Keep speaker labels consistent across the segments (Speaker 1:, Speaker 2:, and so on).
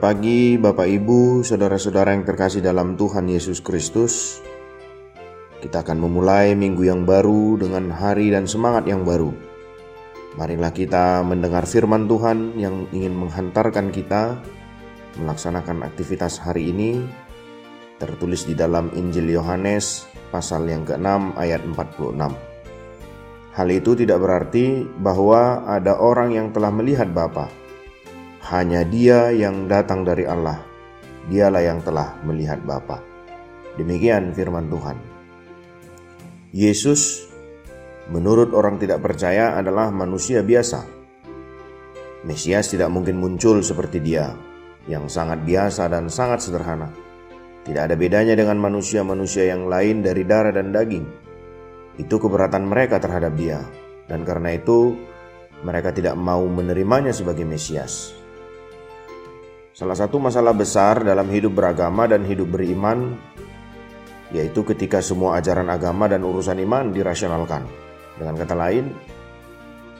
Speaker 1: Pagi, Bapak Ibu, saudara-saudara yang terkasih dalam Tuhan Yesus Kristus. Kita akan memulai minggu yang baru dengan hari dan semangat yang baru. Marilah kita mendengar firman Tuhan yang ingin menghantarkan kita melaksanakan aktivitas hari ini tertulis di dalam Injil Yohanes pasal yang ke-6 ayat 46. Hal itu tidak berarti bahwa ada orang yang telah melihat Bapa. Hanya dia yang datang dari Allah. Dialah yang telah melihat Bapa. Demikian firman Tuhan. Yesus menurut orang tidak percaya adalah manusia biasa. Mesias tidak mungkin muncul seperti dia, yang sangat biasa dan sangat sederhana. Tidak ada bedanya dengan manusia-manusia yang lain dari darah dan daging. Itu keberatan mereka terhadap dia, dan karena itu mereka tidak mau menerimanya sebagai Mesias. Salah satu masalah besar dalam hidup beragama dan hidup beriman yaitu ketika semua ajaran agama dan urusan iman dirasionalkan. Dengan kata lain,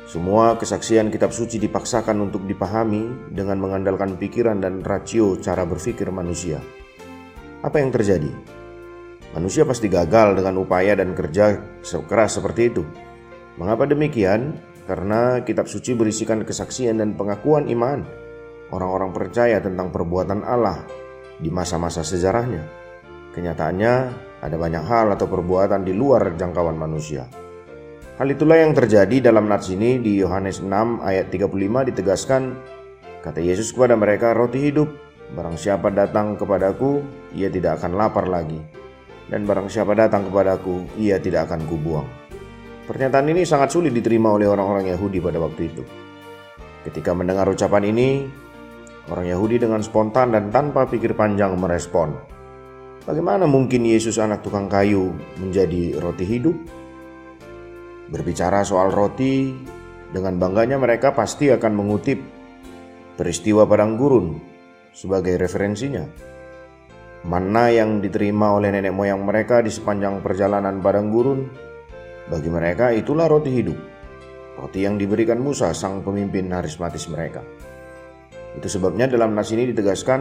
Speaker 1: semua kesaksian kitab suci dipaksakan untuk dipahami dengan mengandalkan pikiran dan rasio cara berpikir manusia. Apa yang terjadi? Manusia pasti gagal dengan upaya dan kerja keras seperti itu. Mengapa demikian? Karena kitab suci berisikan kesaksian dan pengakuan iman orang-orang percaya tentang perbuatan Allah di masa-masa sejarahnya. Kenyataannya, ada banyak hal atau perbuatan di luar jangkauan manusia. Hal itulah yang terjadi dalam nats ini di Yohanes 6 ayat 35 ditegaskan, kata Yesus kepada mereka, roti hidup Barang siapa datang kepadaku, ia tidak akan lapar lagi. Dan barang siapa datang kepadaku, ia tidak akan kubuang. Pernyataan ini sangat sulit diterima oleh orang-orang Yahudi pada waktu itu. Ketika mendengar ucapan ini, orang Yahudi dengan spontan dan tanpa pikir panjang merespon, Bagaimana mungkin Yesus anak tukang kayu menjadi roti hidup? Berbicara soal roti, dengan bangganya mereka pasti akan mengutip peristiwa padang gurun sebagai referensinya. Mana yang diterima oleh nenek moyang mereka di sepanjang perjalanan padang gurun, bagi mereka itulah roti hidup. Roti yang diberikan Musa, sang pemimpin harismatis mereka. Itu sebabnya dalam nas ini ditegaskan,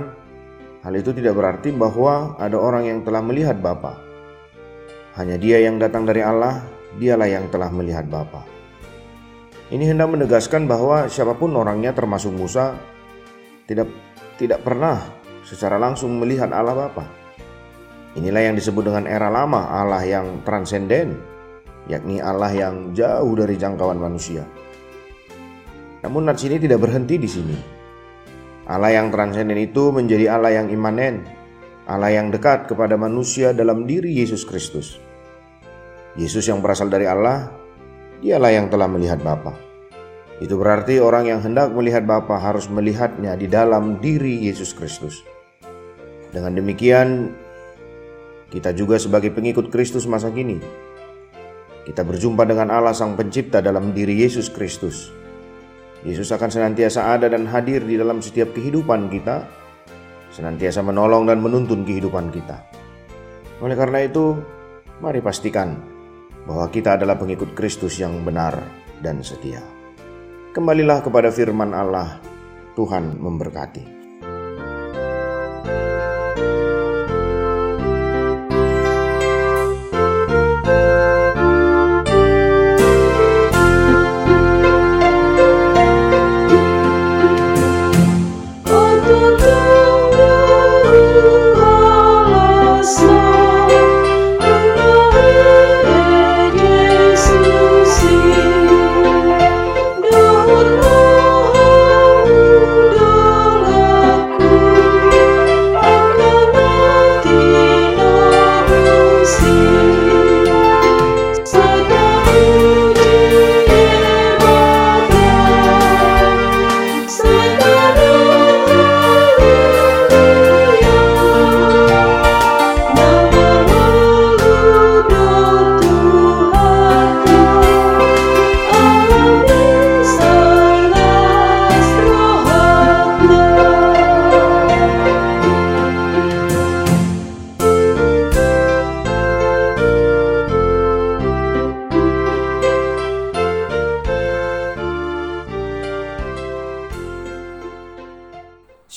Speaker 1: hal itu tidak berarti bahwa ada orang yang telah melihat Bapa. Hanya dia yang datang dari Allah, dialah yang telah melihat Bapa. Ini hendak menegaskan bahwa siapa pun orangnya termasuk Musa tidak tidak pernah secara langsung melihat Allah Bapa. Inilah yang disebut dengan era lama, Allah yang transenden, yakni Allah yang jauh dari jangkauan manusia. Namun nats ini tidak berhenti di sini. Allah yang transenden itu menjadi Allah yang imanen, Allah yang dekat kepada manusia dalam diri Yesus Kristus. Yesus yang berasal dari Allah, dialah yang telah melihat Bapa. Itu berarti orang yang hendak melihat Bapa harus melihatnya di dalam diri Yesus Kristus. Dengan demikian, kita juga sebagai pengikut Kristus masa kini, kita berjumpa dengan Allah Sang Pencipta dalam diri Yesus Kristus. Yesus akan senantiasa ada dan hadir di dalam setiap kehidupan kita, senantiasa menolong dan menuntun kehidupan kita. Oleh karena itu, mari pastikan bahwa kita adalah pengikut Kristus yang benar dan setia. Kembalilah kepada firman Allah. Tuhan memberkati.